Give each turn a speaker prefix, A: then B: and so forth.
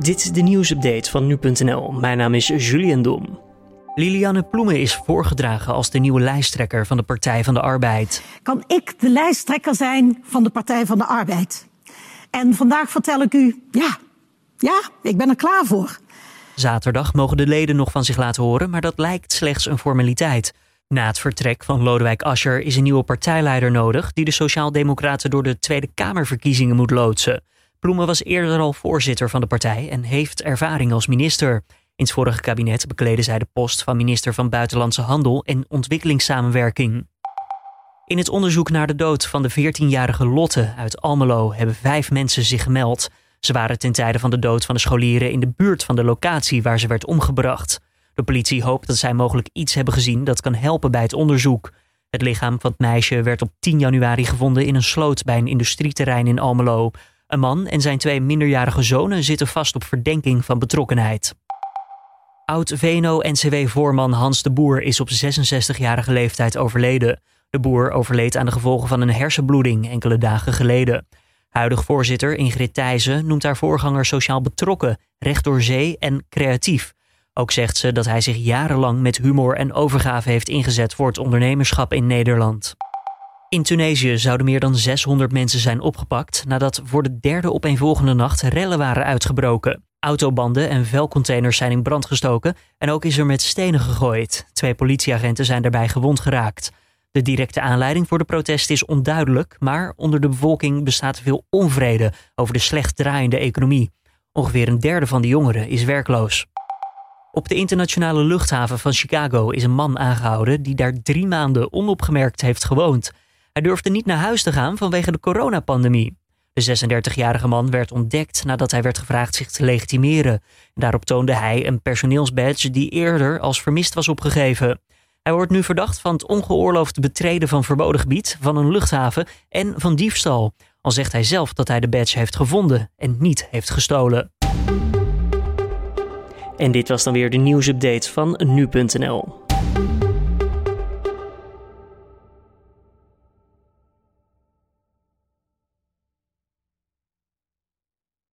A: Dit is de nieuwsupdate van nu.nl. Mijn naam is Julian Dom. Liliane Ploemen is voorgedragen als de nieuwe lijsttrekker van de Partij van de Arbeid.
B: Kan ik de lijsttrekker zijn van de Partij van de Arbeid? En vandaag vertel ik u, ja, ja, ik ben er klaar voor.
A: Zaterdag mogen de leden nog van zich laten horen, maar dat lijkt slechts een formaliteit. Na het vertrek van Lodewijk Asscher is een nieuwe partijleider nodig die de Sociaaldemocraten door de Tweede Kamerverkiezingen moet loodsen. Ploemen was eerder al voorzitter van de partij en heeft ervaring als minister. In het vorige kabinet bekleedde zij de post van minister van Buitenlandse Handel en Ontwikkelingssamenwerking. In het onderzoek naar de dood van de 14-jarige Lotte uit Almelo hebben vijf mensen zich gemeld. Ze waren ten tijde van de dood van de scholieren in de buurt van de locatie waar ze werd omgebracht. De politie hoopt dat zij mogelijk iets hebben gezien dat kan helpen bij het onderzoek. Het lichaam van het meisje werd op 10 januari gevonden in een sloot bij een industrieterrein in Almelo. Een man en zijn twee minderjarige zonen zitten vast op verdenking van betrokkenheid. Oud-VNO-NCW-voorman Hans de Boer is op 66-jarige leeftijd overleden. De boer overleed aan de gevolgen van een hersenbloeding enkele dagen geleden. Huidig voorzitter Ingrid Thijssen noemt haar voorganger sociaal betrokken, recht door zee en creatief. Ook zegt ze dat hij zich jarenlang met humor en overgave heeft ingezet voor het ondernemerschap in Nederland. In Tunesië zouden meer dan 600 mensen zijn opgepakt nadat voor de derde opeenvolgende nacht rellen waren uitgebroken. Autobanden en vuilcontainers zijn in brand gestoken en ook is er met stenen gegooid. Twee politieagenten zijn daarbij gewond geraakt. De directe aanleiding voor de protesten is onduidelijk, maar onder de bevolking bestaat veel onvrede over de slecht draaiende economie. Ongeveer een derde van de jongeren is werkloos. Op de internationale luchthaven van Chicago is een man aangehouden die daar drie maanden onopgemerkt heeft gewoond. Hij durfde niet naar huis te gaan vanwege de coronapandemie. De 36-jarige man werd ontdekt nadat hij werd gevraagd zich te legitimeren. Daarop toonde hij een personeelsbadge die eerder als vermist was opgegeven. Hij wordt nu verdacht van het ongeoorloofd betreden van verboden gebied, van een luchthaven en van diefstal. Al zegt hij zelf dat hij de badge heeft gevonden en niet heeft gestolen. En dit was dan weer de nieuwsupdate van nu.nl.